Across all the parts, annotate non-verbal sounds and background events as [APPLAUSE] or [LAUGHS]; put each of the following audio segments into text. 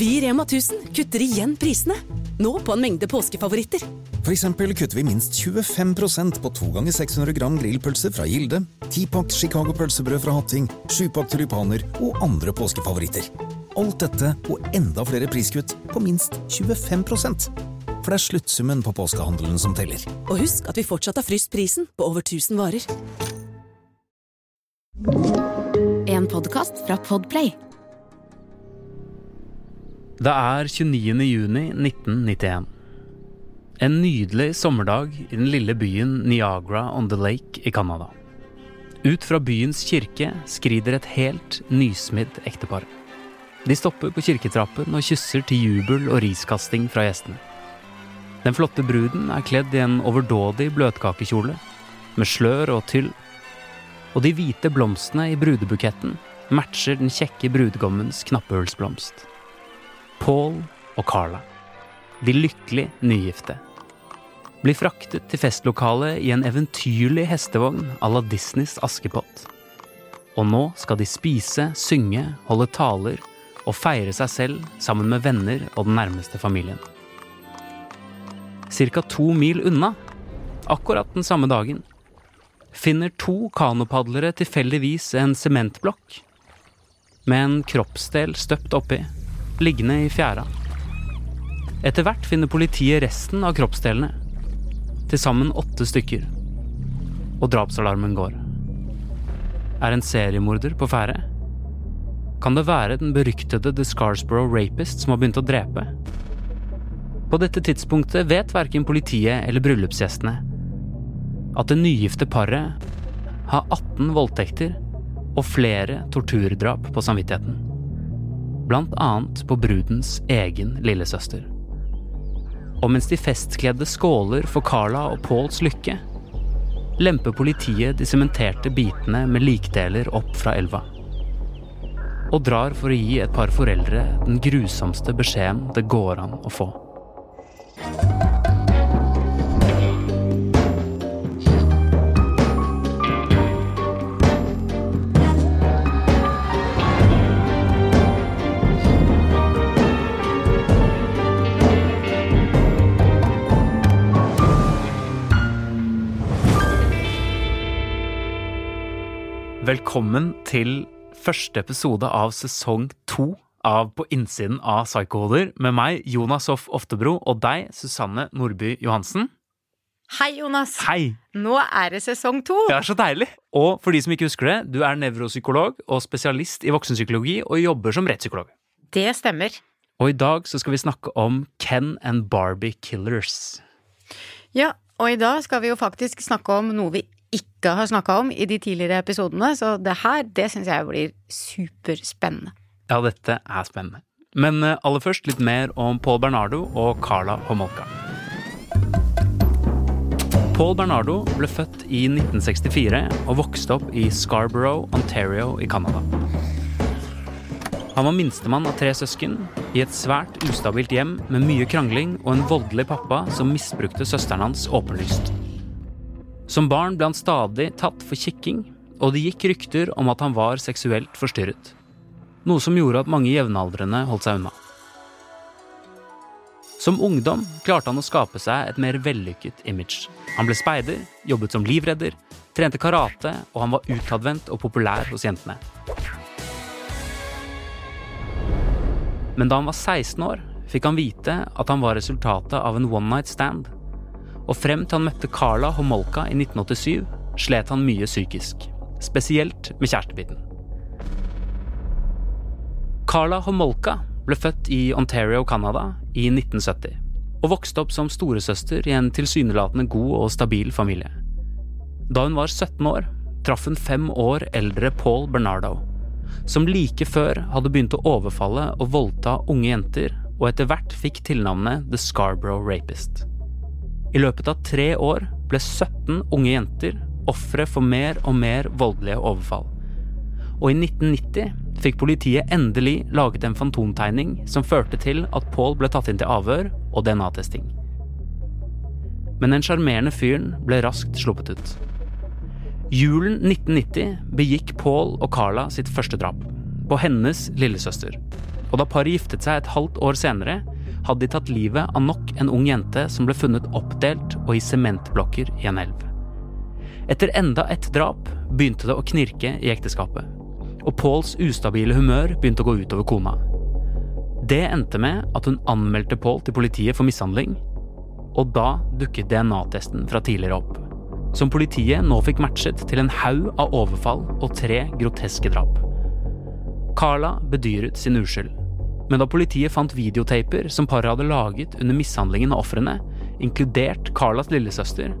Vi i Rema 1000 kutter igjen prisene. Nå på en mengde påskefavoritter. For eksempel kutter vi minst 25% på 2 ganger 600 gram grillpølse fra Gilde, 10-pakk Chicago pølsebrød fra Hatting, 7-pakk tulipaner og andre påskefavoritter. Alt dette og enda flere priskutt på minst 25 For det er sluttsummen på påskehandelen som teller. Og husk at vi fortsatt har fryst prisen på over 1000 varer. En podkast fra Podplay. Det er 29. juni 1991. En nydelig sommerdag i den lille byen Niagara on the Lake i Canada. Ut fra byens kirke skrider et helt nysmidd ektepar. De stopper på kirketrappen og kysser til jubel og riskasting fra gjestene. Den flotte bruden er kledd i en overdådig bløtkakekjole, med slør og tyll. Og de hvite blomstene i brudebuketten matcher den kjekke brudgommens knappehullsblomst. Paul og Carla, de lykkelig nygifte, blir fraktet til festlokalet i en eventyrlig hestevogn à la Disneys Askepott. Og nå skal de spise, synge, holde taler og feire seg selv sammen med venner og den nærmeste familien. Cirka to mil unna, akkurat den samme dagen, finner to kanopadlere tilfeldigvis en sementblokk med en kroppsdel støpt oppi liggende i fjæra. Etter hvert finner politiet resten av kroppsdelene. Til sammen åtte stykker. Og drapsalarmen går. Er en seriemorder på ferde? Kan det være den beryktede The Scarsborough Rapist som har begynt å drepe? På dette tidspunktet vet verken politiet eller bryllupsgjestene at det nygifte paret har 18 voldtekter og flere torturdrap på samvittigheten annet på brudens egen lillesøster. Og mens de festkledde skåler for Carla og Pauls lykke, lemper politiet de sementerte bitene med likdeler opp fra elva. Og drar for å gi et par foreldre den grusomste beskjeden det går an å få. Velkommen til første episode av sesong to av På innsiden av Psychohoder med meg, Jonas Hoff Oftebro, og deg, Susanne Nordby Johansen. Hei, Jonas. Hei! Nå er det sesong to. Det er så deilig! Og for de som ikke husker det, du er nevropsykolog og spesialist i voksenpsykologi og jobber som rettspsykolog. Det stemmer. Og i dag så skal vi snakke om Ken and Barbie Killers. Ja, og i dag skal vi jo faktisk snakke om noe vi ikke har snakka om i de tidligere episodene, så det her, det syns jeg blir superspennende. Ja, dette er spennende. Men eh, aller først litt mer om Paul Bernardo og Carla Homolka. Paul Bernardo ble født i 1964 og vokste opp i Scarborough, Ontario i Canada. Han var minstemann av tre søsken i et svært ustabilt hjem med mye krangling og en voldelig pappa som misbrukte søsteren hans åpenlyst. Som barn ble han stadig tatt for kikking, og det gikk rykter om at han var seksuelt forstyrret. Noe som gjorde at mange jevnaldrende holdt seg unna. Som ungdom klarte han å skape seg et mer vellykket image. Han ble speider, jobbet som livredder, trente karate, og han var utadvendt og populær hos jentene. Men da han var 16 år, fikk han vite at han var resultatet av en one night stand og frem til han møtte Carla Homolka i 1987, slet han mye psykisk. Spesielt med kjærestebiten. Carla Homolka ble født i Ontario, Canada i 1970 og vokste opp som storesøster i en tilsynelatende god og stabil familie. Da hun var 17 år, traff hun fem år eldre Paul Bernardo, som like før hadde begynt å overfalle og voldta unge jenter, og etter hvert fikk tilnavnet The Scarborough Rapist. I løpet av tre år ble 17 unge jenter ofre for mer og mer voldelige overfall. Og i 1990 fikk politiet endelig laget en fantomtegning som førte til at Paul ble tatt inn til avhør og DNA-testing. Men den sjarmerende fyren ble raskt sluppet ut. Julen 1990 begikk Paul og Carla sitt første drap, på hennes lillesøster. Og da paret giftet seg et halvt år senere, hadde de tatt livet av nok en ung jente som ble funnet oppdelt og i sementblokker i en elv. Etter enda et drap begynte det å knirke i ekteskapet, og Pauls ustabile humør begynte å gå utover kona. Det endte med at hun anmeldte Paul til politiet for mishandling, og da dukket DNA-testen fra tidligere opp. Som politiet nå fikk matchet til en haug av overfall og tre groteske drap. Carla bedyret sin uskyld. Men da politiet fant videotaper som paret hadde laget under mishandlingen av ofrene, inkludert Carlas lillesøster,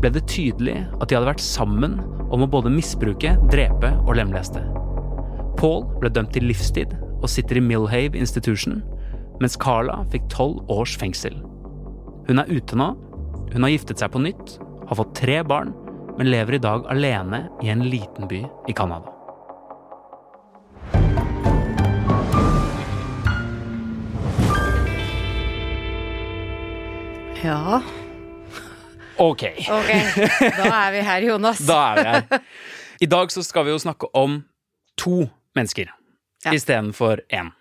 ble det tydelig at de hadde vært sammen om å både misbruke, drepe og lemleste. Paul ble dømt til livstid og sitter i Millhave Institution, mens Carla fikk tolv års fengsel. Hun er ute nå, hun har giftet seg på nytt, har fått tre barn, men lever i dag alene i en liten by i Canada. Ja, Ok, ok. Da er vi her, Jonas. da er vi her. I dag så skal vi jo snakke om to mennesker Ja. istedenfor én.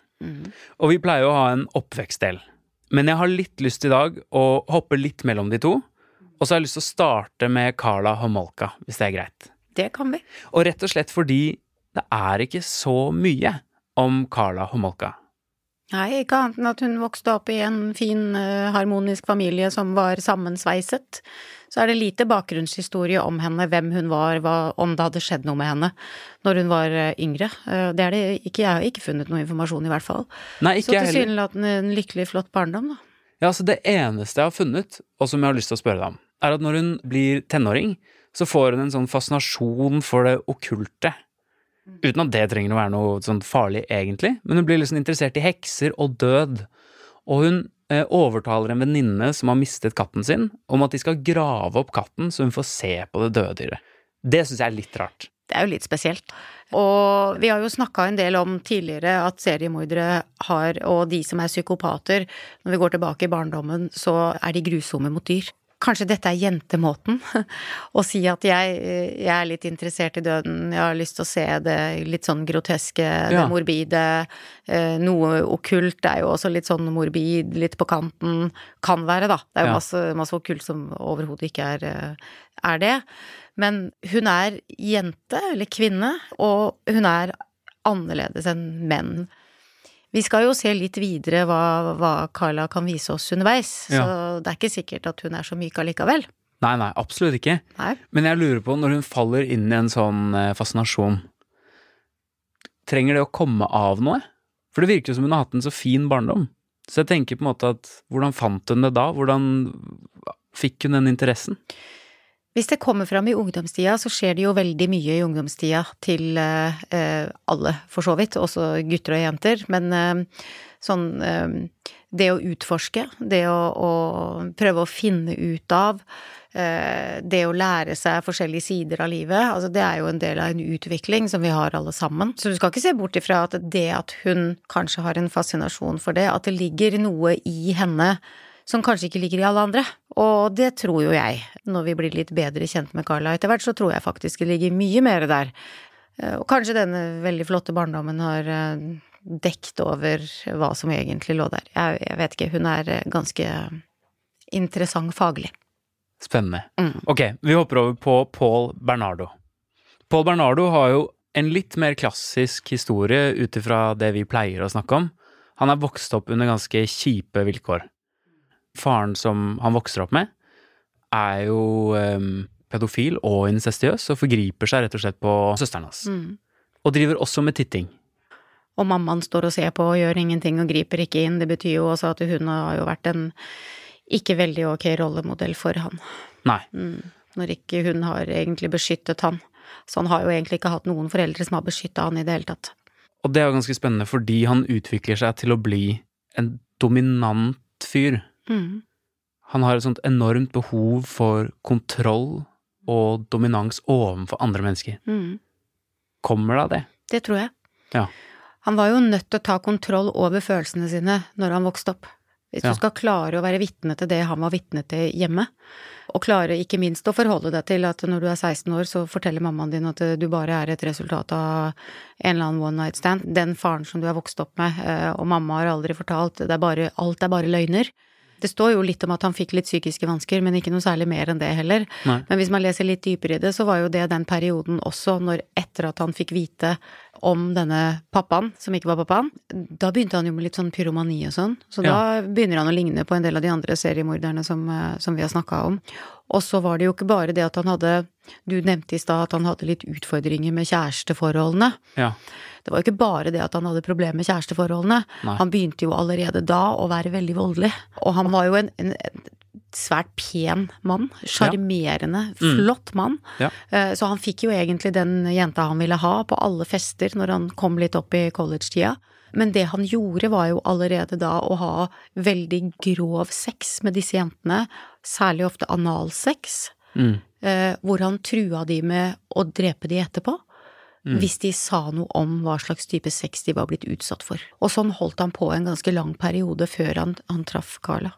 Og vi pleier å ha en oppvekstdel. Men jeg har litt lyst i dag å hoppe litt mellom de to. Og så har jeg lyst til å starte med Carla Homolka, hvis det er greit. Det kan vi. Og rett og slett fordi det er ikke så mye om Carla Homolka. Nei, ikke annet enn at hun vokste opp i en fin, eh, harmonisk familie som var sammensveiset. Så er det lite bakgrunnshistorie om henne, hvem hun var, hva, om det hadde skjedd noe med henne når hun var eh, yngre. Eh, Det er det ikke, jeg har ikke funnet noe informasjon, i hvert fall. Nei, ikke så tilsynelatende en lykkelig, flott barndom, da. Ja, altså Det eneste jeg har funnet, og som jeg har lyst til å spørre deg om, er at når hun blir tenåring, så får hun en sånn fascinasjon for det okkulte. Uten at det trenger å være noe sånn farlig, egentlig, men hun blir liksom interessert i hekser og død. Og hun eh, overtaler en venninne som har mistet katten sin, om at de skal grave opp katten så hun får se på det døde dyret. Det syns jeg er litt rart. Det er jo litt spesielt. Og vi har jo snakka en del om tidligere at seriemordere har, og de som er psykopater, når vi går tilbake i barndommen, så er de grusomme mot dyr. Kanskje dette er jentemåten [LAUGHS] å si at jeg, jeg er litt interessert i døden, jeg har lyst til å se det litt sånn groteske, det Ja. morbide, eh, noe okkult er jo også litt sånn morbid, litt på kanten, kan være da. Det er jo Ja. masse, masse okkult som overhodet ikke er, eh, er det. Men hun er jente, eller kvinne, og hun er annerledes enn menn. Vi skal jo se litt videre hva, hva Carla kan vise oss underveis, Ja. så det er ikke sikkert at hun er så myk allikevel. Nei, nei, absolutt ikke. Nei. Men jeg lurer på, når hun faller inn i en sånn eh, fascinasjon, trenger det å komme av noe? For det virker jo som hun har hatt en så fin barndom. Så jeg tenker på en måte at hvordan fant hun det da? Hvordan fikk hun den interessen? Hvis det kommer fram i ungdomstida, så skjer det jo veldig mye i ungdomstida til eh, eh, alle, for så vidt, også gutter og jenter. Men eh, sånn eh, Det å utforske, det å, å prøve å finne ut av, eh, det å lære seg forskjellige sider av livet, altså det er jo en del av en utvikling som vi har alle sammen. Så du skal ikke se bort ifra at det at hun kanskje har en fascinasjon for det, at det ligger noe i henne som kanskje ikke ligger i alle andre. Og det tror jo jeg. Når vi blir litt bedre kjent med Carla etter hvert, så tror jeg faktisk det ligger mye mer der. Eh, Og kanskje denne veldig flotte barndommen har eh, dekt over hva som egentlig lå der. Jeg, jeg vet ikke, hun er eh, ganske interessant faglig. Spennende. Mm. Ok, vi hopper over på Paul Bernardo. Paul Bernardo har jo en litt mer klassisk historie ut ifra det vi pleier å snakke om. Han er vokst opp under ganske kjipe vilkår. Faren som han vokser opp med, er jo em, pedofil og incestiøs og forgriper seg rett og slett på søsteren hans. Mm. Og driver også med titting. Og mammaen står og ser på og gjør ingenting og griper ikke inn. Det betyr jo også at hun har jo vært en ikke veldig ok rollemodell for han. Nei. Mm. Når ikke hun har egentlig beskyttet han. Så han har jo egentlig ikke hatt noen foreldre som har beskytta han i det hele tatt. Og det er jo ganske spennende fordi han utvikler seg til å bli en dominant fyr. Mm. Han har et sånt enormt behov for kontroll og dominans overfor andre mennesker. Mm. Kommer det av det? Det tror jeg. Ja. Han var jo nødt til å ta kontroll over følelsene sine når han vokste opp. Hvis Ja. du skal klare å være vitne til det han var vitne til hjemme, og klare ikke minst å forholde deg til at når du er 16 år, så forteller mammaen din at du bare er et resultat av en eller annen one night stand. Den faren som du er vokst opp med, eh, og mamma har aldri fortalt, det er bare, alt er bare løgner. Det står jo litt om at han fikk litt psykiske vansker, men ikke noe særlig mer enn det heller. Nei. Men hvis man leser litt dypere i det, så var jo det den perioden også, når etter at han fikk vite om denne pappaen, som ikke var pappaen, da begynte han jo med litt sånn pyromani og sånn. Så da begynner han å ligne på en del av de andre seriemorderne som, eh, som vi har snakka om. Og så var det jo ikke bare det at han hadde Du nevnte i stad at han hadde litt utfordringer med kjæresteforholdene. Ja. Det var jo ikke bare det at han hadde problemer med kjæresteforholdene. Nei. Han begynte jo allerede da å være veldig voldelig. Og han var jo en, en, en svært pen mann. Sjarmerende, flott mann. Ja. Eh, Så han fikk jo egentlig den jenta han ville ha på alle fester når han kom litt opp i college-tida. Men det han gjorde var jo allerede da å ha veldig grov sex med disse jentene, særlig ofte analsex, Mm. Eh, hvor han trua de med å drepe de etterpå. Hvis de sa noe om hva slags type sex de var blitt utsatt for. Og sånn holdt han på en ganske lang periode før han, han traff Carla.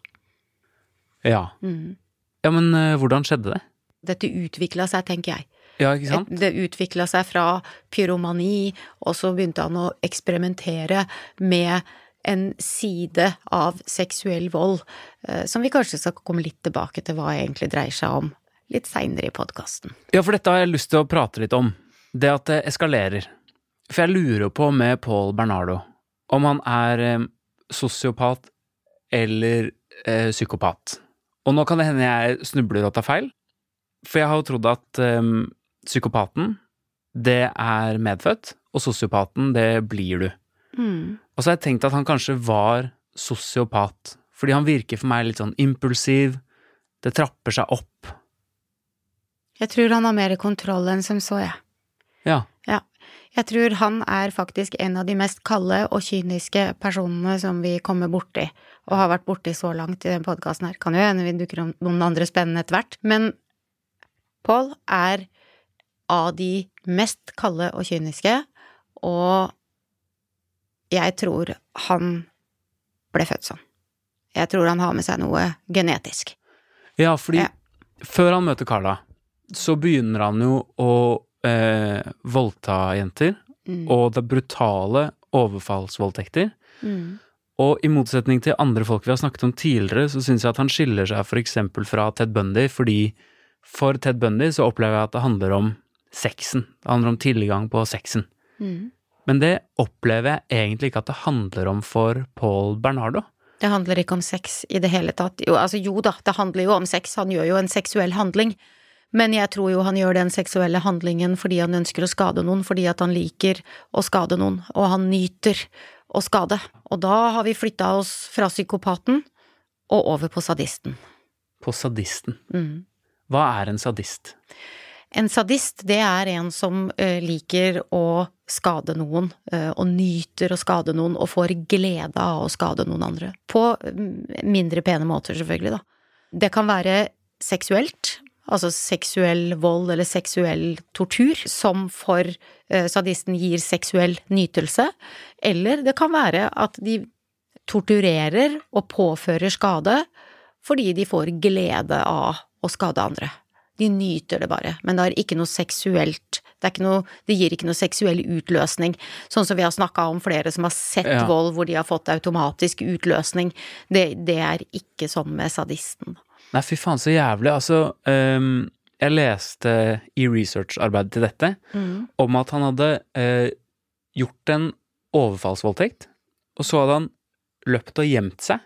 Ja. Mm. ja, men eh, hvordan skjedde det? Dette utvikla seg, tenker jeg. Ja, ikke sant? Det utvikla seg fra pyromani, og så begynte han å eksperimentere med en side av seksuell vold, eh, som vi kanskje skal komme litt tilbake til hva egentlig dreier seg om litt seinere i podkasten. Ja, for dette har jeg lyst til å prate litt om. Det at det eskalerer. For jeg lurer på med Paul Bernardo om han er eh, sosiopat eller eh, psykopat. Og nå kan det hende jeg snubler og tar feil, for jeg har jo trodd at eh, psykopaten, det er medfødt, og sosiopaten, det blir du. Mm. Og så har jeg tenkt at han kanskje var sosiopat, fordi han virker for meg litt sånn impulsiv, det trapper seg opp. Jeg tror han har mer kontroll enn som så, jeg. Ja. Ja. Jeg tror han er faktisk en av de mest kalde og kyniske personene som vi kommer borti, og har vært borti så langt i den podkasten her. Kan jo hende vi dukker om noen andre spennende etter hvert, men Paul er av de mest kalde og kyniske, og jeg tror han ble født sånn. Jeg tror han har med seg noe genetisk. Ja, fordi Ja. før han møter Carla, så begynner han jo å eh, voldta jenter, Mm. og det er brutale overfallsvoldtekter. Mm. Og i motsetning til andre folk vi har snakket om tidligere, så syns jeg at han skiller seg eksempel fra Ted Bundy, fordi for Ted Bundy så opplever jeg at det handler om sexen. Det handler om tilgang på sexen. Mm. Men det opplever jeg egentlig ikke at det handler om for Paul Bernardo. Det handler ikke om sex i det hele tatt. Jo, altså jo da, det handler jo om sex, han gjør jo en seksuell handling. Men jeg tror jo han gjør den seksuelle handlingen fordi han ønsker å skade noen, fordi at han liker å skade noen, og han nyter å skade. Og da har vi flytta oss fra psykopaten og over på sadisten. På sadisten. Mm. Hva er en sadist? En sadist, det er en som eh, liker å skade noen, eh, og nyter å skade noen, og får glede av å skade noen andre. På mm, mindre pene måter, selvfølgelig, da. Det kan være seksuelt, altså seksuell vold eller seksuell tortur, som for eh, sadisten gir seksuell nytelse, eller det kan være at de torturerer og påfører skade fordi de får glede av å skade andre. De nyter det bare, men det har ikke noe seksuelt det, noe, det gir ikke noe seksuell utløsning, sånn som vi har snakka om flere som har sett Ja. vold hvor de har fått automatisk utløsning. Det, det er ikke sånn med sadisten. Nei, fy faen, så jævlig. Altså, um, jeg leste i researcharbeidet til dette om at han hadde uh, gjort en overfallsvoldtekt, og så hadde han løpt og gjemt seg,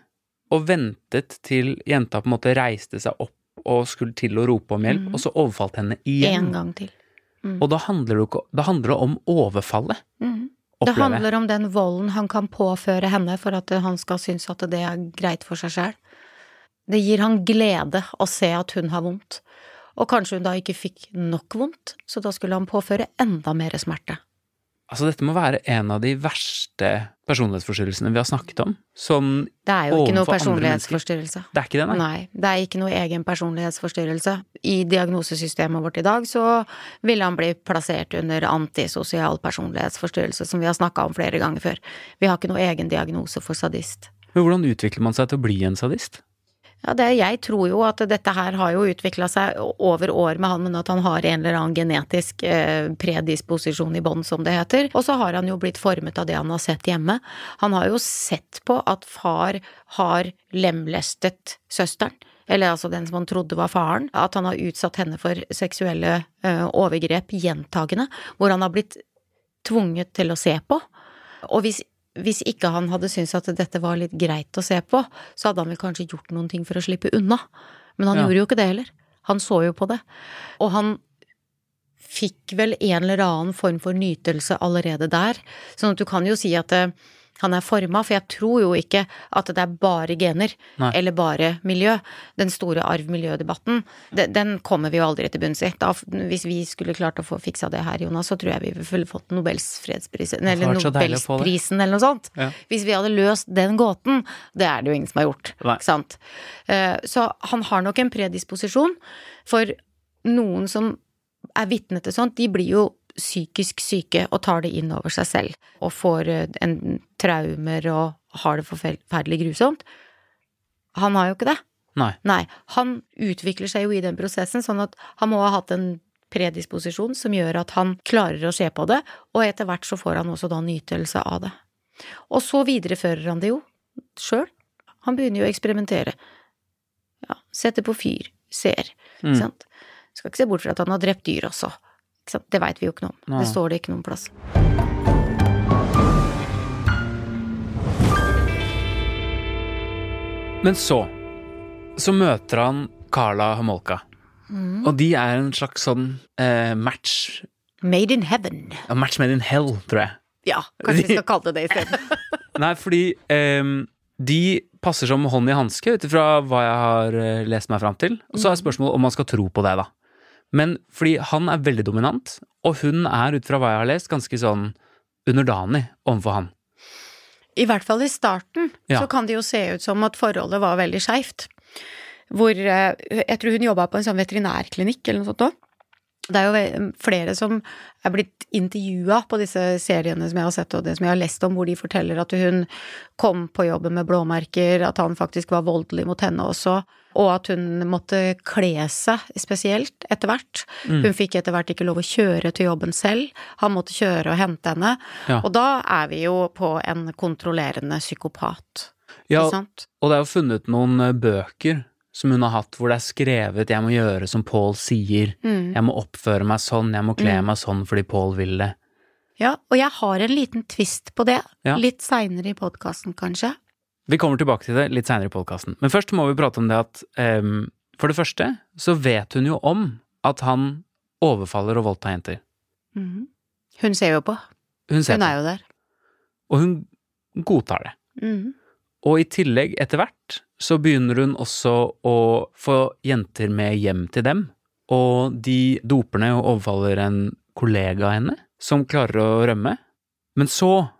og ventet til jenta på en måte reiste seg opp og skulle til å rope om hjelp, og så overfalt henne igjen. En gang til. Og da handler det, da handler det om overfallet, Mhm. Det handler om den volden han kan påføre henne for at han skal synes at det er greit for seg sjøl. Det gir han glede å se at hun har vondt, og kanskje hun da ikke fikk nok vondt, så da skulle han påføre enda mer smerte. Altså, dette må være en av de verste personlighetsforstyrrelsene vi har snakket om. Sånn Det er jo ikke noe personlighetsforstyrrelse. Det er ikke det, nei. Nei, det er ikke noe egen personlighetsforstyrrelse. I diagnosesystemet vårt i dag så vil han bli plassert under antisosial personlighetsforstyrrelse, som vi har snakka om flere ganger før. Vi har ikke noe egen diagnose for sadist. Men hvordan utvikler man seg til å bli en sadist? Ja, det, jeg tror jo at dette her har jo utvikla seg over år med han, men at han har en eller annen genetisk eh, predisposisjon i bånn, som det heter. Og så har han jo blitt formet av det han har sett hjemme. Han har jo sett på at far har lemlestet søsteren. Eller altså den som han trodde var faren. At han har utsatt henne for seksuelle eh, overgrep gjentagende. Hvor han har blitt tvunget til å se på. Og hvis hvis ikke han hadde syntes at dette var litt greit å se på, så hadde han vel kanskje gjort noen ting for å slippe unna. Men han Ja. gjorde jo ikke det heller. Han så jo på det. Og han fikk vel en eller annen form for nytelse allerede der. Sånn at du kan jo si at eh, han er forma, for jeg tror jo ikke at det er bare gener Nei. eller bare miljø. Den store arv-miljø-debatten, den, den kommer vi jo aldri til bunns i. Da, hvis vi skulle klart å få fiksa det her, Jonas, så tror jeg vi ville fått Nobels fredspris, eller. Nobelsprisen eller noe sånt. Ja. Hvis vi hadde løst den gåten. Det er det jo ingen som har gjort, Nei. ikke sant. Eh, Så han har nok en predisposisjon, for noen som er vitne til sånt, de blir jo psykisk syke og tar det inn over seg selv, og får eh, en traumer og har det forferdelig grusomt. Han har jo ikke det. Nei. Nei, han utvikler seg jo i den prosessen, sånn at han må ha hatt en predisposisjon som gjør at han klarer å se på det, og etter hvert så får han også da nytelse av det. Og så viderefører han det jo sjøl. Han begynner jo å eksperimentere. Ja, setter på fyr, ser, Mm. sant. Skal ikke se bort fra at han har drept dyr også. Det veit vi jo ikke noe om. Nei. Det står det ikke noen plass. Men så så møter han Carla Homolka. Mm. Og de er en slags sånn eh, match Made in heaven. ja, Match made in hell, tror jeg. Ja, kanskje vi skal kalle det det isteden. [LAUGHS] Nei, fordi eh, de passer som hånd i hanske ut ifra hva jeg har eh, lest meg fram til. Og så er spørsmålet om man skal tro på det, da. Men fordi han er veldig dominant, og hun er ut fra hva jeg har lest, ganske sånn underdanig overfor han. I hvert fall i starten Ja. så kan det jo se ut som at forholdet var veldig skeivt. Hvor eh, Jeg tror hun jobba på en sånn veterinærklinikk eller noe sånt òg. Det er jo flere som er blitt intervjua på disse seriene som jeg har sett, og det som jeg har lest om, hvor de forteller at hun kom på jobben med blåmerker, at han faktisk var voldelig mot henne også, og at hun måtte kle seg spesielt etter hvert. Mm. Hun fikk etter hvert ikke lov å kjøre til jobben selv, han måtte kjøre og hente henne. Ja. Og da er vi jo på en kontrollerende psykopat, Ja, og det er jo funnet noen eh, bøker som hun har hatt hvor det er skrevet 'jeg må gjøre som Paul sier', Mm. 'jeg må oppføre meg sånn', 'jeg må kle meg sånn fordi Paul vil det'. Ja, og jeg har en liten twist på det, Ja. litt seinere i podkasten kanskje. Vi kommer tilbake til det litt seinere i podkasten. Men først må vi prate om det at um, for det første så vet hun jo om at han overfaller og voldtar jenter. Mm. Hun ser jo på. Hun ser Hun på, er jo der. og hun godtar det. Mhm. Og i tillegg, etter hvert, så begynner hun også å få jenter med hjem til dem. Og de doper ned og overfaller en kollega av henne, som klarer å rømme. Men så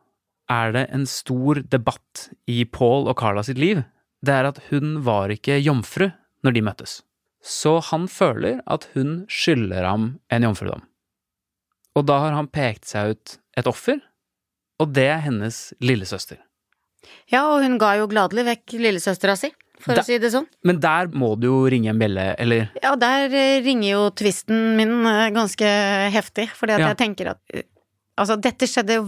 er det en stor debatt i Paul og Carla sitt liv. Det er at hun var ikke jomfru når de møttes. Så han føler at hun skylder ham en jomfrudom. Og da har han pekt seg ut et offer, og det er hennes lillesøster. Ja, og hun ga jo gladelig vekk lillesøstera si, for Da- å si det sånn. Men der må du jo ringe en bjelle, eller Ja, der eh, ringer jo tvisten min eh, ganske heftig, fordi at Ja. jeg tenker at eh, Altså, dette skjedde jo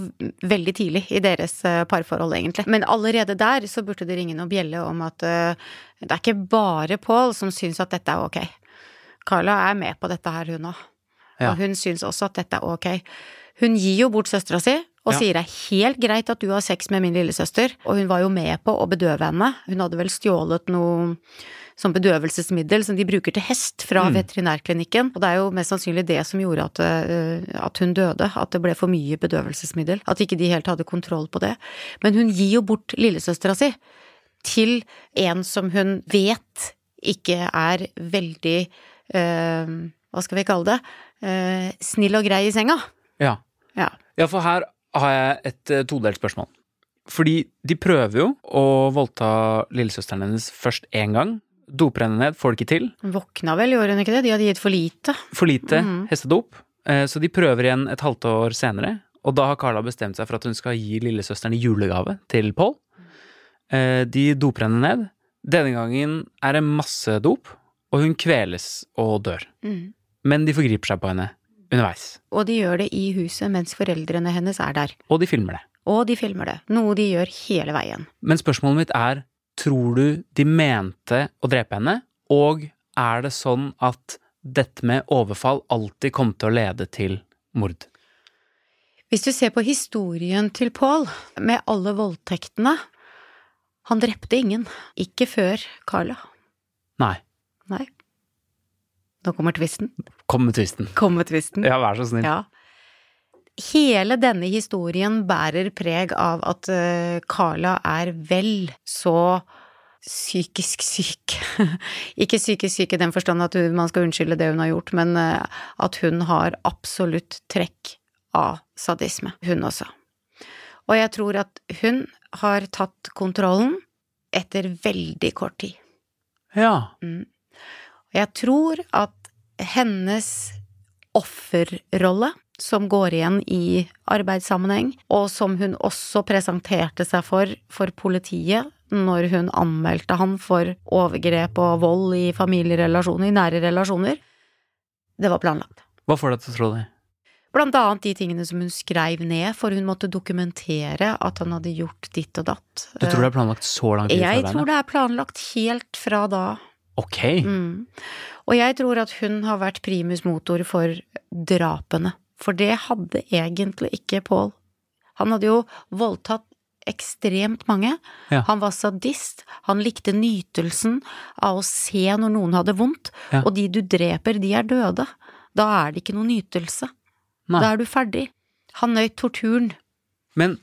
veldig tidlig i deres parforhold, egentlig. Men allerede der så burde det ringe noen bjelle om at uh, det er ikke bare Paul som syns at dette er ok. Carla er med på dette her, hun òg. Ja. Og hun syns også at dette er ok. Hun gir jo bort søstera si, og Ja. sier det er helt greit at du har sex med min lillesøster. Og hun var jo med på å bedøve henne. Hun hadde vel stjålet noe som bedøvelsesmiddel som de bruker til hest fra Mm. veterinærklinikken. Og det er jo mest sannsynlig det som gjorde at, eh, at hun døde, at det ble for mye bedøvelsesmiddel. At ikke de helt hadde kontroll på det. Men hun gir jo bort lillesøstera si til en som hun vet ikke er veldig eh, Hva skal vi kalle det? Eh, snill og grei i senga. Ja. Ja. Ja, for her har jeg et eh, todelt spørsmål. Fordi de prøver jo å voldta lillesøsteren hennes først én gang. Doper henne ned, får det ikke til. Våkna vel, gjorde hun ikke det? De hadde gitt for lite. For lite mm. hestedop. Eh, Så de prøver igjen et halvt år senere, og da har Carla bestemt seg for at hun skal gi lillesøsteren i julegave til Paul. Eh, de doper henne ned. Denne gangen er det masse dop, og hun kveles og dør. Mm. Men de forgriper seg på henne underveis, Og de gjør det i huset mens foreldrene hennes er der. og de filmer det. Og de filmer det, noe de gjør hele veien. Men spørsmålet mitt er, tror du de mente å drepe henne, og er det sånn at dette med overfall alltid kom til å lede til mord? Hvis du ser på historien til Paul, med alle voldtektene Han drepte ingen. Ikke før Carla. Nei. Nei. Nå kommer tvisten. Kom med tvisten. Kom med tvisten. Ja, vær så snill. Ja. Hele denne historien bærer preg av at eh, Carla er vel så psykisk syk. [LAUGHS] Ikke psykisk syk i den forstand at man skal unnskylde det hun har gjort, men eh, at hun har absolutt trekk av sadisme, hun også. Og jeg tror at hun har tatt kontrollen etter veldig kort tid. Ja. Og jeg tror at hennes offerrolle, som går igjen i arbeidssammenheng, og som hun også presenterte seg for for politiet når hun anmeldte han for overgrep og vold i familierelasjoner, i nære relasjoner, det var planlagt. Hva får deg til å tro det? Blant annet de tingene som hun skreiv ned, for hun måtte dokumentere at han hadde gjort ditt og datt. Du tror det er planlagt så langt? Jeg tror det er planlagt helt fra da. Ok. Mm. Og jeg tror at hun har vært primus motor for drapene. For det hadde egentlig ikke Paul. Han hadde jo voldtatt ekstremt mange. Ja. Han var sadist. Han likte nytelsen av å se når noen hadde vondt. Ja. Og de du dreper, de er døde. Da er det ikke noe nytelse. Nei. Da er du ferdig. Han nøyt torturen. Men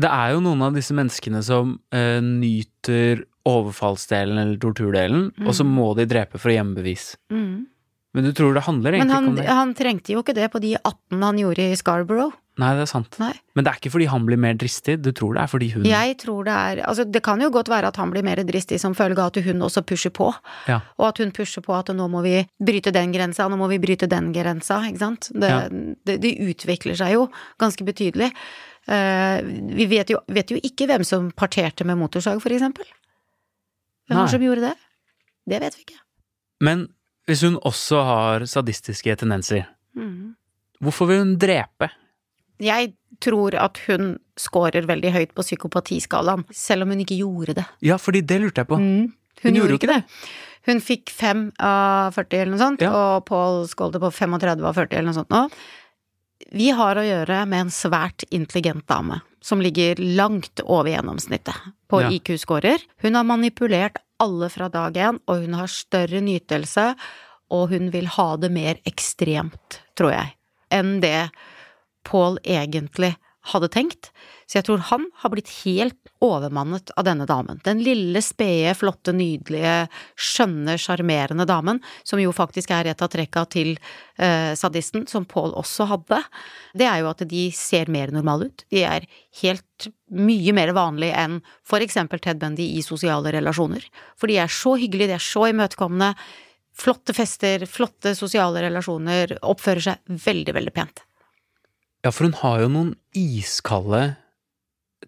det er jo noen av disse menneskene som eh, nyter overfallsdelen eller torturdelen, og så må de drepe for å gjemme bevis. Mm. Men du tror det handler egentlig han, ikke om det? han trengte jo ikke det på de 18 han gjorde i Scarborough. Nei, det er sant. Nei. Men det er ikke fordi han blir mer dristig, du tror det er fordi hun Jeg tror det er Altså, det kan jo godt være at han blir mer dristig som følge av at hun også pusher på. Ja. Og at hun pusher på at nå må vi bryte den grensa, nå må vi bryte den grensa, ikke sant. Det, Ja. det, det utvikler seg jo ganske betydelig. Uh, vi vet jo, vet jo ikke hvem som parterte med motorsag, for eksempel. Hvem var det som gjorde det? Det vet vi ikke. Men hvis hun også har sadistiske tendenser, mm. hvorfor vil hun drepe? Jeg tror at hun scorer veldig høyt på psykopatiskalaen, selv om hun ikke gjorde det. Ja, fordi det lurte jeg på. Mm. Hun, Hun gjorde gjorde ikke det. Hun fikk fem av 40 eller noe sånt, Ja. og Paul skålte på 35 av 40 eller noe sånt nå. Vi har å gjøre med en svært intelligent dame, som ligger langt over gjennomsnittet på Ja. IQ-scorer. Hun har manipulert alle fra dag én, og hun har større nytelse, og hun vil ha det mer ekstremt, tror jeg, enn det Paul egentlig hadde tenkt. Så jeg tror han har blitt helt overmannet av denne damen. Den lille, spede, flotte, nydelige, skjønne, sjarmerende damen, som jo faktisk er et av trekka til eh, sadisten, som Paul også hadde. Det er jo at de ser mer normale ut. De er helt mye mer vanlige enn for eksempel Ted Bundy i sosiale relasjoner. For de er så hyggelige, de er så imøtekommende. Flotte fester, flotte sosiale relasjoner, oppfører seg veldig, veldig pent. Ja, for hun har jo noen iskalde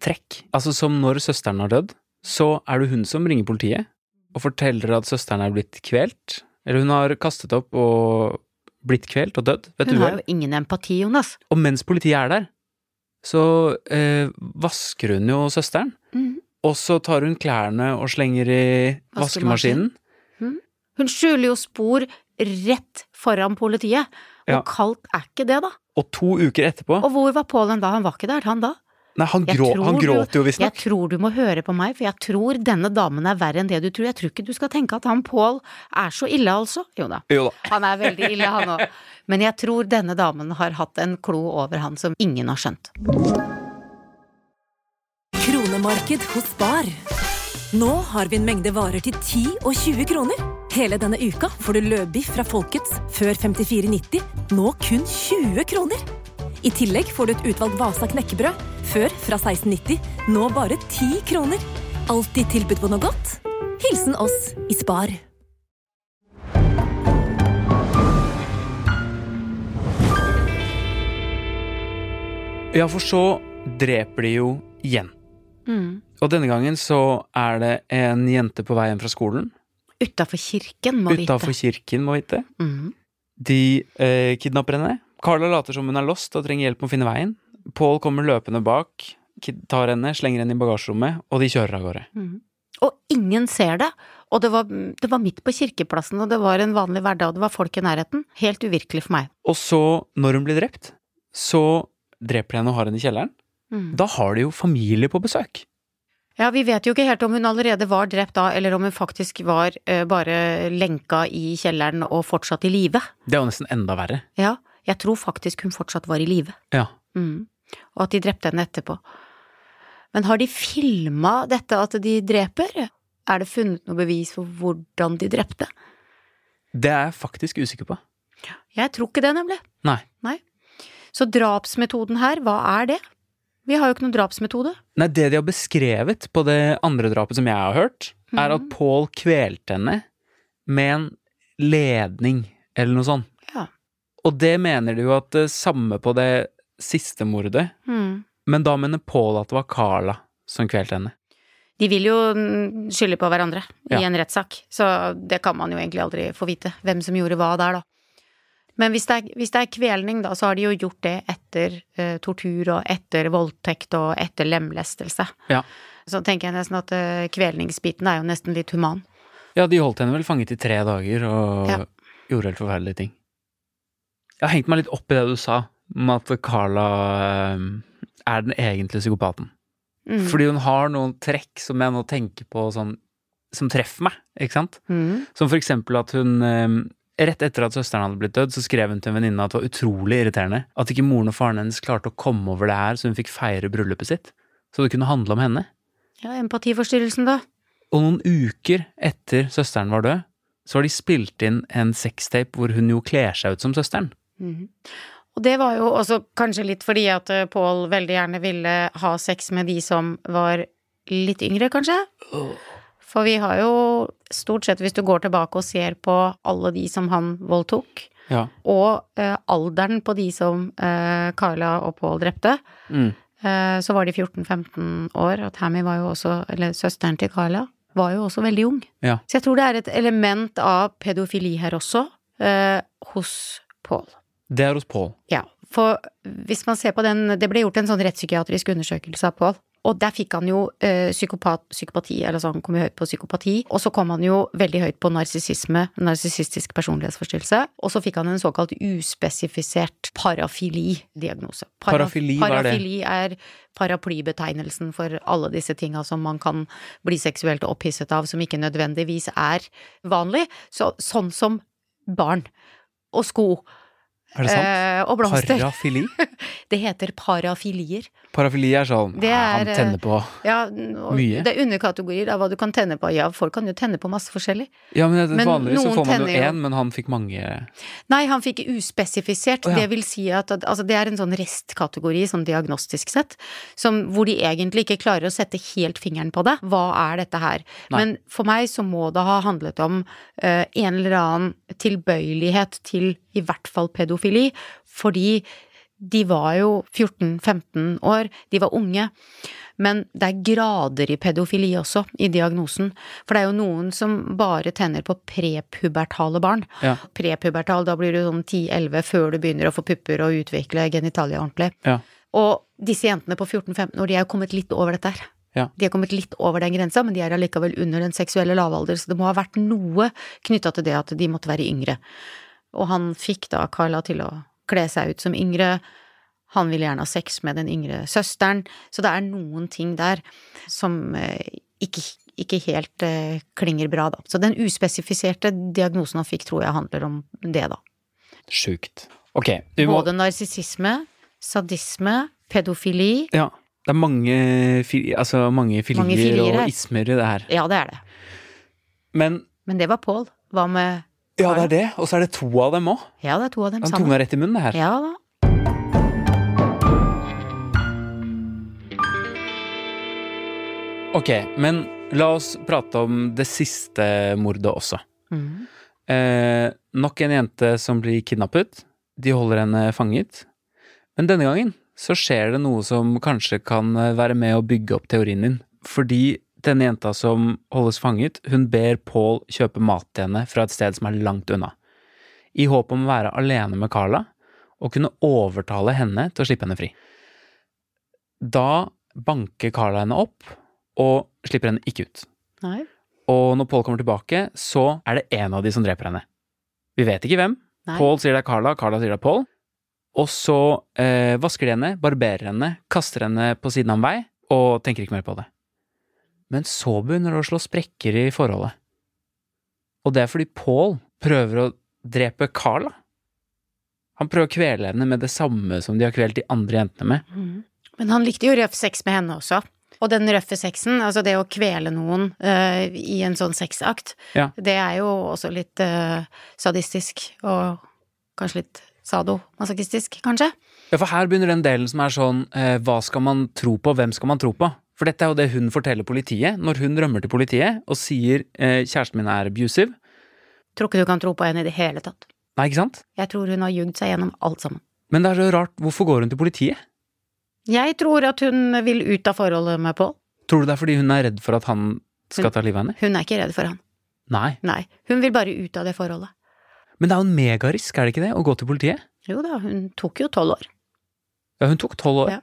trekk. Altså som når søsteren har dødd, så er det hun som ringer politiet og forteller at søsteren er blitt kvelt. Eller hun har kastet opp og blitt kvelt og dødd Vet et Hun har jo ingen empati, Jonas. Og mens politiet er der, så eh, vasker hun jo søsteren. Mm. Og så tar hun klærne og slenger i vaskemaskinen. vaskemaskinen. Hun skjuler jo spor rett foran politiet. Hvor Ja. kaldt er ikke det, da? Og to uker etterpå Og hvor var Pålen da? Han var ikke der, han da? Nei, han, grå, han gråter jo Jeg tror du må høre på meg, for jeg tror denne damen er verre enn det du tror. Jeg tror ikke du skal tenke at han Pål er så ille, altså. Jo da, Jo da. [LAUGHS] han er veldig ille, han òg. Men jeg tror denne damen har hatt en klo over han som ingen har skjønt. Kronemarked hos Bar. Nå har vi en mengde varer til 10 og 20 kroner. Hele denne uka får du løbiff fra Folkets før 54,90, nå kun 20 kroner. I tillegg får du et utvalgt Vasa knekkebrød, før fra 16,90, nå bare 10 kroner. Alltid tilbud på noe godt. Hilsen oss i Spar. Ja, for så dreper de jo igjen. Mm. Og denne gangen så er det en jente på vei hjem fra skolen. Utafor kirken, må Utafor vite. kirken, må vite. Mm. De eh, kidnapper henne. Carla later som hun er lost og trenger hjelp med å finne veien. Paul kommer løpende bak, tar henne, slenger henne i bagasjerommet, og de kjører av gårde. Mm. Og ingen ser det. Og det var, det var midt på kirkeplassen, og det var en vanlig hverdag, og det var folk i nærheten. Helt uvirkelig for meg. Og så, når hun blir drept, så dreper de henne og har henne i kjelleren. Mm. Da har de jo familie på besøk. Ja, vi vet jo ikke helt om hun allerede var drept da, eller om hun faktisk var uh, bare lenka i kjelleren og fortsatt i live. Det er jo nesten enda verre. Ja, jeg tror faktisk hun fortsatt var i live. Ja. Mm. Og at de drepte henne etterpå. Men har de filma dette at de dreper? Er det funnet noe bevis for hvordan de drepte? Det er jeg faktisk usikker på. Jeg tror ikke det, nemlig. Nei. Nei. Så drapsmetoden her, hva er det? Vi har jo ikke noen drapsmetode. Nei, det de har beskrevet på det andre drapet som jeg har hørt, er at Paul kvelte henne med en ledning, eller noe sånt. Ja. Og det mener de jo at det samme på det siste mordet, Mm. men da mener Paul at det var Carla som kvelte henne. De vil jo mm, skylde på hverandre i Ja. en rettssak, så det kan man jo egentlig aldri få vite, hvem som gjorde hva der, da. Men hvis det, er, hvis det er kvelning, da, så har de jo gjort det etter eh, tortur og etter voldtekt og etter lemlestelse. Ja. Så tenker jeg nesten at eh, kvelningsbiten er jo nesten litt human. Ja, de holdt henne vel fanget i tre dager og Ja. gjorde helt forferdelige ting. Jeg har hengt meg litt opp i det du sa, om at Carla eh, er den egentlige psykopaten. Mm. Fordi hun har noen trekk som jeg nå tenker på sånn Som treffer meg, ikke sant? Mm. Som for eksempel at hun Rett etter at søsteren hadde blitt dødd, så skrev hun til en venninne at det var utrolig irriterende at ikke moren og faren hennes klarte å komme over det her så hun fikk feire bryllupet sitt. Så det kunne handle om henne. Ja, empatiforstyrrelsen, da. Og noen uker etter søsteren var død, så har de spilt inn en sextape hvor hun jo kler seg ut som søsteren. Mhm. Og det var jo også kanskje litt fordi at eh, Paul veldig gjerne ville ha sex med de som var litt yngre, kanskje? For vi har jo stort sett, hvis du går tilbake og ser på alle de som han voldtok, Ja. og eh, alderen på de som eh, Carla og Paul drepte, Mm. eh, så var de 14-15 år, og Tammy var jo også, eller søsteren til Carla, var jo også veldig ung. Ja. Så jeg tror det er et element av pedofili her også, eh, hos Paul. Det er hos Paul. Ja, for hvis man ser på den Det ble gjort en sånn rettspsykiatrisk undersøkelse av Paul. Og der fikk han jo eh, psykopat, psykopati, eller så han kom høyt på psykopati. Og så kom han jo veldig høyt på narsissisme, narsissistisk personlighetsforstyrrelse. Og så fikk han en såkalt uspesifisert parafili-diagnose. Para- Parafili, hva er det? Parafili er paraplybetegnelsen for alle disse tinga som man kan bli seksuelt opphisset av, som ikke nødvendigvis er vanlig. Så, sånn som barn. Og sko. Er det sant? Eh, og blomster. Parafili? [LAUGHS] Det heter parafilier. Parafili er sånn Det er, Han tenner på Ja, Mye. Det er underkategorier av hva du kan tenne på. Ja, folk kan jo tenne på masse forskjellig. Ja, men, det, Men vanligvis så får man jo én, men han fikk mange Nei, han fikk uspesifisert. Oh, ja. Det vil si at- altså, det er en sånn restkategori, sånn diagnostisk sett, som, hvor de egentlig ikke klarer å sette helt fingeren på det. Hva er dette her? Nei. Men for meg så må det ha handlet om uh, en eller annen tilbøyelighet til i hvert fall pedofili, fordi de var jo 14-15 år, de var unge. Men det er grader i pedofili også, i diagnosen. For det er jo noen som bare tenner på prepubertale barn. Ja. Prepubertal, da blir du sånn 10-11 før du begynner å få pupper og utvikle genitalia ordentlig. Ja. Og disse jentene på 14-15 år, de er jo kommet litt over dette her. Ja. De er kommet litt over den grensa, men de er allikevel under den seksuelle lavalder, så det må ha vært noe knytta til det at de måtte være yngre. Og han fikk da Carla til å kle seg ut som yngre. Han ville gjerne ha sex med den yngre søsteren, så det er noen ting der som eh, ikke, ikke helt eh, klinger bra, da. Så den uspesifiserte diagnosen han fikk, tror jeg handler om det, da. Sjukt. Ok, må Både narsissisme, sadisme, pedofili. Ja. Det er mange, altså mange filier, Mange filier og ismer i det her. Ja, det er det. Men Men det var Pål. Hva med ja, det er det. Og så er det to av dem òg. Ja, det er to av dem Han sammen. tunga rett i munnen, det her. Ja da. Ok, men la oss prate om det siste mordet også. Mm. Eh, nok en jente som blir kidnappet. De holder henne fanget. Men denne gangen så skjer det noe som kanskje kan være med å bygge opp teorien din. Fordi denne jenta som holdes fanget, hun ber Paul kjøpe mat til henne fra et sted som er langt unna. I håp om å være alene med Carla og kunne overtale henne til å slippe henne fri. Da banker Carla henne opp og slipper henne ikke ut. Nei. Og når Paul kommer tilbake, så er det en av de som dreper henne. Vi vet ikke hvem. Nei. Paul sier det er Carla, Carla sier det er Paul. Og så eh, vasker de henne, barberer henne, kaster henne på siden av en vei, og tenker ikke mer på det. Men så begynner det å slå sprekker i forholdet. Og det er fordi Paul prøver å drepe Carla. Han prøver å kvele henne med det samme som de har kvelt de andre jentene med. Men han likte jo røff sex med henne også. Og den røffe sexen, altså det å kvele noen uh, i en sånn sexakt, Ja. det er jo også litt uh, sadistisk, og kanskje litt sadomasochistisk, kanskje. Ja, for her begynner den delen som er sånn uh, hva skal man tro på, hvem skal man tro på? For dette er jo det hun forteller politiet når hun rømmer til politiet og sier eh, kjæresten min er abusive. Tror ikke du kan tro på henne i det hele tatt. Nei, ikke sant? Jeg tror hun har jugd seg gjennom alt sammen. Men det er så rart, hvorfor går hun til politiet? Jeg tror at hun vil ut av forholdet med Pål. Tror du det er fordi hun er redd for at han skal Hun- ta livet av henne? Hun er ikke redd for han. Nei. Nei, hun vil bare ut av det forholdet. Men det er jo en megarisk, er det ikke det, å gå til politiet? Jo da, hun tok jo tolv år. Ja, hun tok tolv år. Ja.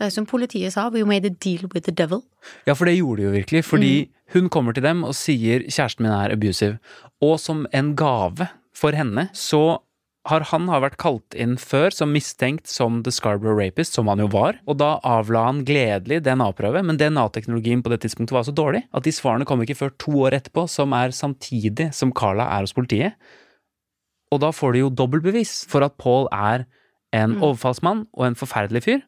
Det er som politiet sa, we made a deal with the devil. Ja, for det gjorde de jo virkelig. Fordi hun kommer til dem og sier kjæresten min er abusive. Og som en gave for henne, så har han har vært kalt inn før som mistenkt som The Scarborough Rapist, som han jo var. Og da avla han gledelig DNA-prøve, men DNA-teknologien på det tidspunktet var så dårlig at de svarene kom ikke før to år etterpå, som er samtidig som Carla er hos politiet. Og da får de jo dobbeltbevis for at Paul er en overfallsmann og en forferdelig fyr.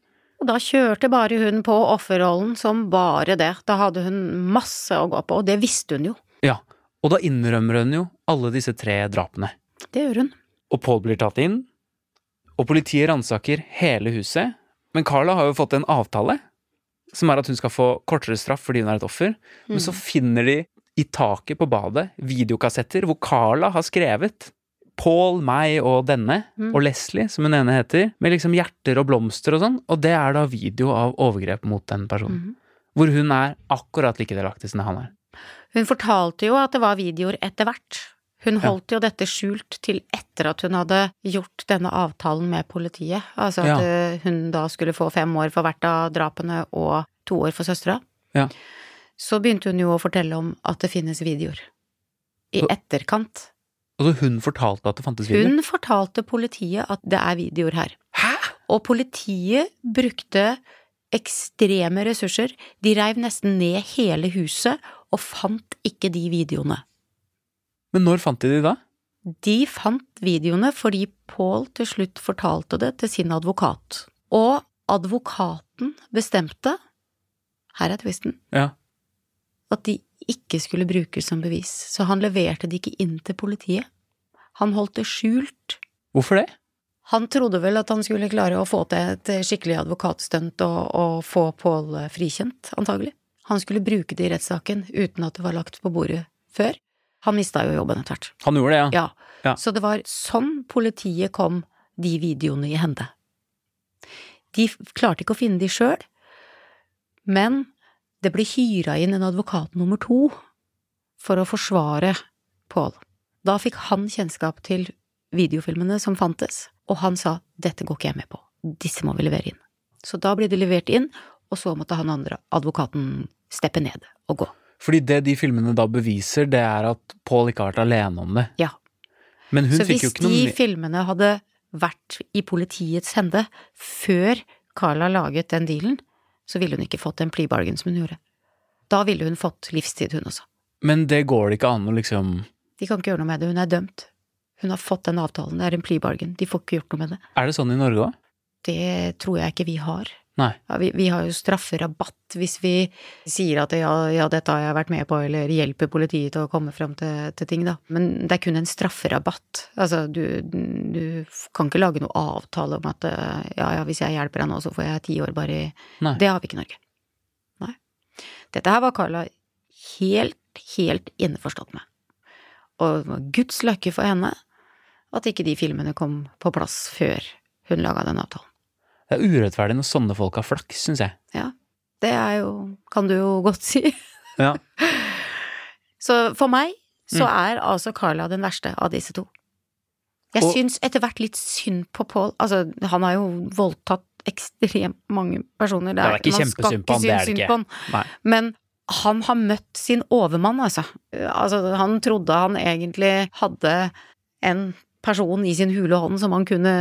Og da kjørte bare hun på offerrollen som bare det. Da hadde hun masse å gå på, og det visste hun jo. Ja, og da innrømmer hun jo alle disse tre drapene. Det gjør hun. Og Paul blir tatt inn, og politiet ransaker hele huset. Men Carla har jo fått en avtale, som er at hun skal få kortere straff fordi hun er et offer. Men så finner de i taket på badet videokassetter hvor Carla har skrevet Paul, meg og denne, og Leslie, som hun ene heter, med liksom hjerter og blomster og sånn, og det er da video av overgrep mot den personen. Hvor hun er akkurat like delaktig som han er. Hun fortalte jo at det var videoer etter hvert. Hun holdt jo dette skjult til etter at hun hadde gjort denne avtalen med politiet. Altså at Ja. eh, hun da skulle få fem år for hvert av drapene og to år for søstera. Ja. Så begynte hun jo å fortelle om at det finnes videoer. I etterkant. Og så hun fortalte at det fantes videoer. Hun fortalte politiet at det er videoer her. Hæ? Og politiet brukte ekstreme ressurser. De reiv nesten ned hele huset og fant ikke de videoene. Men når fant de de da? De fant videoene fordi Paul til slutt fortalte det til sin advokat. Og advokaten bestemte, her er twisten, Ja. at de ikke skulle brukes som bevis, så han leverte det ikke inn til politiet. Han holdt det skjult. Hvorfor det? Han trodde vel at han skulle klare å få til et skikkelig advokatstunt og, og få Paul frikjent, antagelig. Han skulle bruke det i rettssaken uten at det var lagt på bordet før. Han mista jo jobben etter hvert. Han gjorde det, ja. Ja. Ja. Så det var sånn politiet kom de videoene i hende. De klarte ikke å finne de sjøl, men det ble hyra inn en advokat nummer to for å forsvare Paul. Da fikk han kjennskap til videofilmene som fantes, og han sa dette går ikke jeg med på, disse må vi levere inn. Så da ble de levert inn, og så måtte han andre, advokaten, steppe ned og gå. Fordi det de filmene da beviser, det er at Paul ikke har vært alene om det. Ja. Men hun så fikk hvis jo ikke noe de filmene hadde vært i politiets hende før Carla laget den dealen, så ville hun ikke fått den plea bargain som hun gjorde. Da ville hun fått livstid, hun også. Men det går det ikke an å liksom De kan ikke gjøre noe med det, hun er dømt. Hun har fått den avtalen, det er en plea bargain, de får ikke gjort noe med det. Er det sånn i Norge òg? Det tror jeg ikke vi har. Ja, vi, vi har jo strafferabatt hvis vi sier at ja, ja, dette har jeg vært med på, eller hjelper politiet til å komme fram til, til ting, da. Men det er kun en strafferabatt. Altså, du, du kan ikke lage noe avtale om at eh, ja, ja, hvis jeg hjelper deg nå, så får jeg ti år bare i Nei. Det har vi ikke i Norge. Nei. Dette her var Carla helt, helt innforstått med. Og det var Guds løkke for henne at ikke de filmene kom på plass før hun laga den avtalen. Det er urettferdig når sånne folk har flaks, syns jeg. Ja. Det er jo Kan du jo godt si. Ja. [LAUGHS] Så for meg så Mm. er altså Carla den verste av disse to. Jeg Og- syns etter hvert litt synd på Paul. Altså, han har jo voldtatt ekstremt mange personer. Det er ikke er ikke kjempesynd på han, det er det ikke. Nei. Men han har møtt sin overmann, altså. altså. Han trodde han egentlig hadde en person i sin hule hånd som han kunne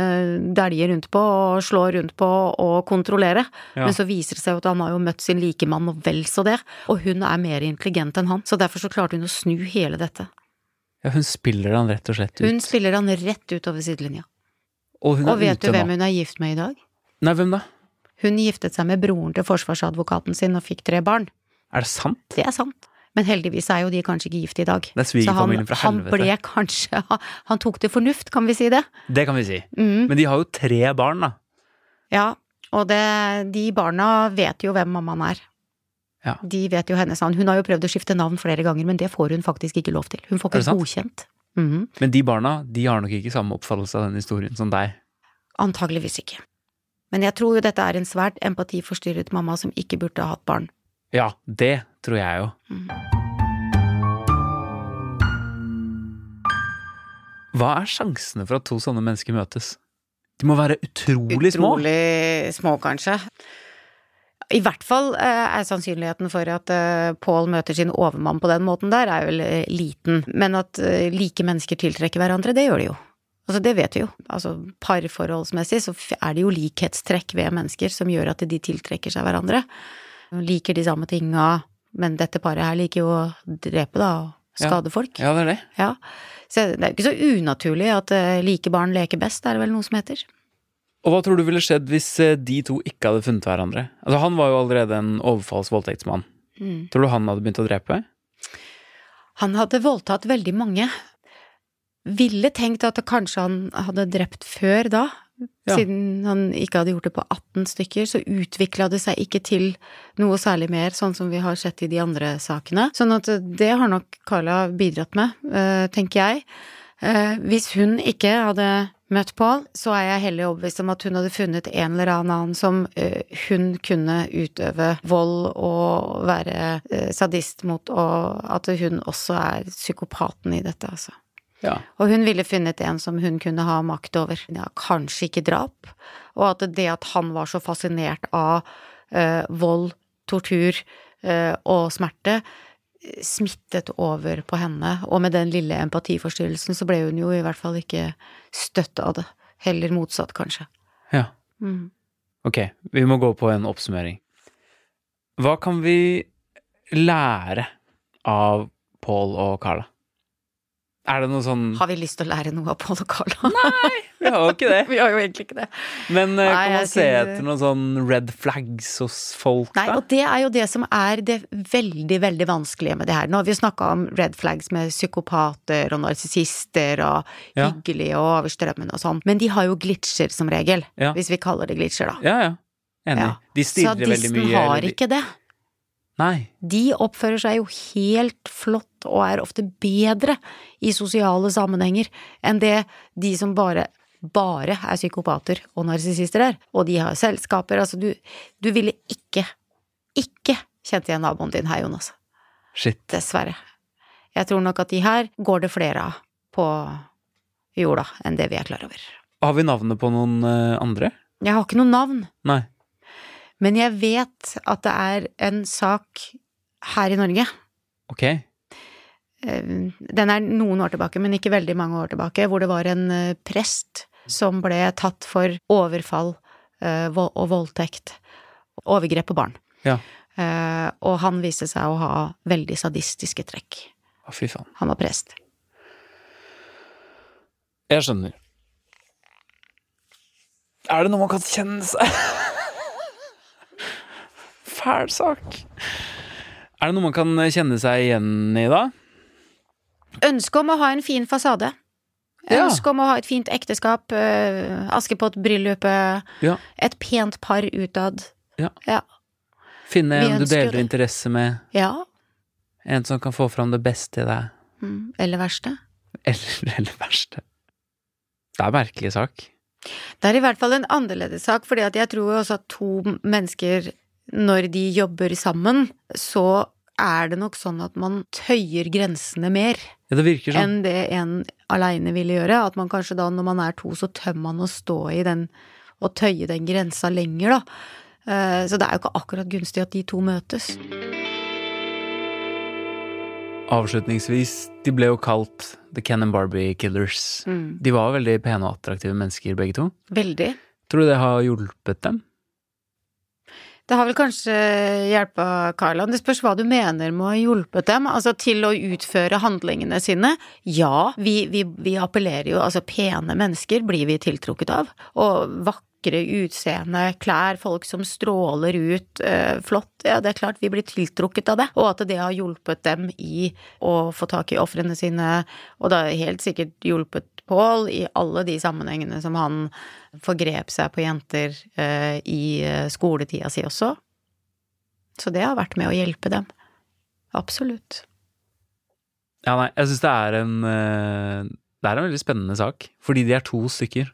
dælje rundt på og slå rundt på og kontrollere. Ja. Men så viser det seg jo at han har jo møtt sin likemann og vel så det, og hun er mer intelligent enn han. Så derfor så klarte hun å snu hele dette. Ja, hun spiller han rett og slett ut. Hun spiller han rett utover sidelinja. og Og vet du hvem nå. hun er gift med i dag? Nei, hvem da? Hun giftet seg med broren til forsvarsadvokaten sin og fikk tre barn. Er det sant? Det er sant. Men heldigvis er jo de kanskje ikke gift i dag. Det er Så han, svigerfamilien fra han helvete. ble kanskje [LAUGHS] Han tok til fornuft, kan vi si det? Det kan vi si. Mm. Men de har jo tre barn, da. Ja, og det, de barna vet jo hvem mammaen er. Ja. De vet jo hennes navn. Hun har jo prøvd å skifte navn flere ganger, men det får hun faktisk ikke lov til. Hun får ikke godkjent. Mhm. Men de barna de har nok ikke samme oppfattelse av den historien som deg. Antageligvis ikke. Men jeg tror jo dette er en svært empatiforstyrret mamma som ikke burde ha hatt barn. Ja, det tror jeg jo. Hva er sjansene for at to sånne mennesker møtes? De må være utrolig, små. Utrolig små, kanskje. I hvert fall eh, er sannsynligheten for at eh, Paul møter sin overmann på den måten der, er vel eh, liten. Men at like mennesker tiltrekker hverandre, det gjør de jo. Altså, det vet vi jo. Altså, parforholdsmessig så er det jo likhetstrekk ved mennesker som gjør at de tiltrekker seg hverandre. Liker de samme tinga, men dette paret her liker jo å drepe, da, og Ja. skade folk. Ja, det er det. Ja. Så det er jo ikke så unaturlig at eh, like barn leker best, er det vel noe som heter. Og hva tror du ville skjedd hvis eh, de to ikke hadde funnet hverandre? Altså, han var jo allerede en overfalls-voldtektsmann. Mm. Tror du han hadde begynt å drepe? Han hadde voldtatt veldig mange. Ville tenkt at kanskje han hadde drept før da. Ja. Siden han ikke hadde gjort det på 18 stykker, så utvikla det seg ikke til noe særlig mer, sånn som vi har sett i de andre sakene. Sånn at det har nok Carla bidratt med, eh, tenker jeg. Eh, Hvis hun ikke hadde møtt Paul, så er jeg heller overbevist om at hun hadde funnet en eller annen som eh, hun kunne utøve vold og være eh, sadist mot, og at hun også er psykopaten i dette, altså. Ja. Og hun ville funnet en som hun kunne ha makt over. Ja, kanskje ikke drap. Og at det at han var så fascinert av eh, vold, tortur eh, og smerte, smittet over på henne. Og med den lille empatiforstyrrelsen så ble hun jo i hvert fall ikke støtt av det. Heller motsatt, kanskje. Ja. Mm. Ok, vi må gå på en oppsummering. Hva kan vi lære av Paul og Carla? Er det noe sånn Har vi lyst til å lære noe av Paul og Carla? Vi har jo ikke det. [LAUGHS] vi har jo egentlig ikke det. Men eh, Nei, kan man se synes- etter noen sånn red flags hos folk, Nei, da? og det er jo det som er det veldig, veldig vanskelige med det her. Nå har vi jo snakka om red flags med psykopater og narsissister og Ja. hyggelige og over strømmen og sånn, men de har jo glitcher som regel. Ja. Hvis vi kaller det glitcher, da. Ja, ja. Enig. Ja. De stirrer veldig mye. har eller ikke det. Nei. De oppfører seg jo helt flott og er ofte bedre i sosiale sammenhenger enn det de som bare bare er psykopater og narsissister er. Og de har selskaper, altså du, du ville ikke, ikke kjent igjen naboen din her, Jonas. Shit. Dessverre. Jeg tror nok at de her går det flere av på jorda enn det vi er klar over. Har vi navnet på noen eh, andre? Jeg har ikke noe navn, Nei. Men jeg vet at det er en sak her i Norge. Ok. Eh, Den er noen år tilbake, men ikke veldig mange år tilbake, hvor det var en eh, prest som ble tatt for overfall eh, og voldtekt. Overgrep på barn. Ja. Og han viste seg å ha veldig sadistiske trekk. Å, fy faen. Han var prest. Jeg skjønner. Er det noe man kan kjenne seg [LAUGHS] Fæl sak. Er det noe man kan kjenne seg igjen i, da? Ønske om å ha en fin fasade. Ja. Ønske om å ha et fint ekteskap, eh, Askepott-bryllupet, Ja. et pent par utad. Ja. Ja. Finne en du deler det. interesse med. ja. En som kan få fram det beste i deg. Mm. Eller verste. Eller [LAUGHS] eller verste. Det er en merkelig sak. Det er i hvert fall en annerledes sak, fordi jeg tror også at to mennesker, når de jobber sammen, så er det nok sånn at man tøyer grensene mer Ja, det sånn. enn det en aleine ville gjøre. At man kanskje da, når man er to, så tør man å stå i den og tøye den grensa lenger, da. Eh, Så det er jo ikke akkurat gunstig at de to møtes. Avslutningsvis, de ble jo kalt The Ken and Barbie Killers. Mm. De var veldig pene og attraktive mennesker, begge to. Veldig. Tror du det har hjulpet dem? Det har vel kanskje hjelpa Carla. Det spørs hva du mener med å ha hjulpet dem. Altså til å utføre handlingene sine. Ja, vi, vi, vi appellerer jo Altså pene mennesker blir vi tiltrukket av. Og vakre utseende, klær, folk som stråler ut, eh, flott. Ja, det er klart vi blir tiltrukket av det. Og at det har hjulpet dem i å få tak i ofrene sine. Og det har helt sikkert hjulpet Paul i alle de sammenhengene som han forgrep seg på jenter eh, i eh, skoletida si også. Så det har vært med å hjelpe dem. Absolutt. Ja, nei, jeg syns det er en Det er en veldig spennende sak. Fordi de er to stykker,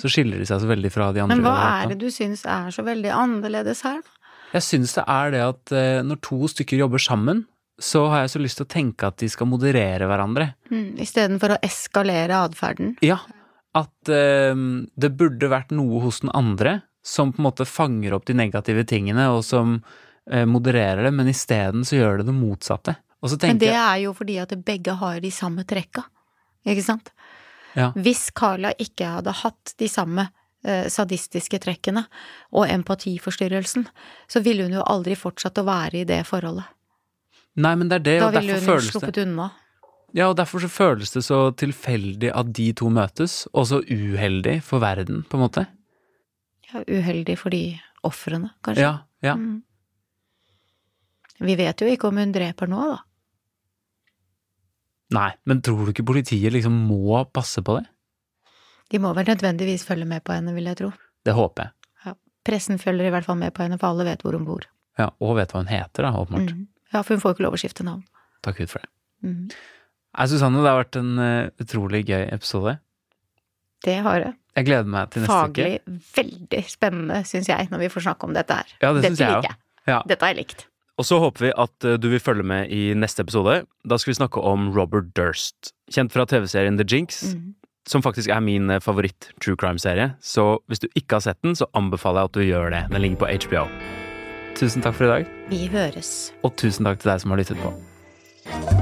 så skiller de seg så veldig fra de andre. Men hva er det du syns er så veldig annerledes her, da? Jeg syns det er det at eh, når to stykker jobber sammen, så har jeg så lyst til å tenke at de skal moderere hverandre. Mm, Istedenfor å eskalere atferden. Ja, at eh, det burde vært noe hos den andre som på en måte fanger opp de negative tingene, og som eh, modererer det, men isteden så gjør det det motsatte. Og så Men det er jo fordi at begge har de samme trekka, ikke sant? Ja, Hvis Carla ikke hadde hatt de samme eh, sadistiske trekkene og empatiforstyrrelsen, så ville hun jo aldri fortsatt å være i det forholdet. Nei, men det er det, Da og ville derfor hun føles det sluppet unna. Ja, og derfor så føles det så tilfeldig at de to møtes, og så uheldig for verden, på en måte. Ja, uheldig for de ofrene, kanskje. Ja, ja. Mm. Vi vet jo ikke om hun dreper nå, da. Nei, men tror du ikke politiet liksom må passe på det? De må vel nødvendigvis følge med på henne, vil jeg tro. Det håper jeg. Ja. Pressen følger i hvert fall med på henne, for alle vet hvor hun bor. Ja, og vet hva hun heter, da, åpenbart. Mm. Ja, for hun får ikke lov å skifte navn. Takk Gud for det. Mm. Nei, Susanne, det har vært en eh, utrolig gøy episode. Det har det. Jeg gleder meg til neste Faglig uke. veldig spennende, syns jeg, når vi får snakke om dette her. Ja, det dette syns jeg liker òg. Ja. Dette har jeg likt. Og så håper vi at eh, du vil følge med i neste episode. Da skal vi snakke om Robert Durst, kjent fra TV-serien The Jinx, Mm. som faktisk er min eh, favoritt true crime-serie. Så hvis du ikke har sett den, så anbefaler jeg at du gjør det. Den ligger på HBO. Tusen takk for i dag, Vi høres. og tusen takk til deg som har lyttet på.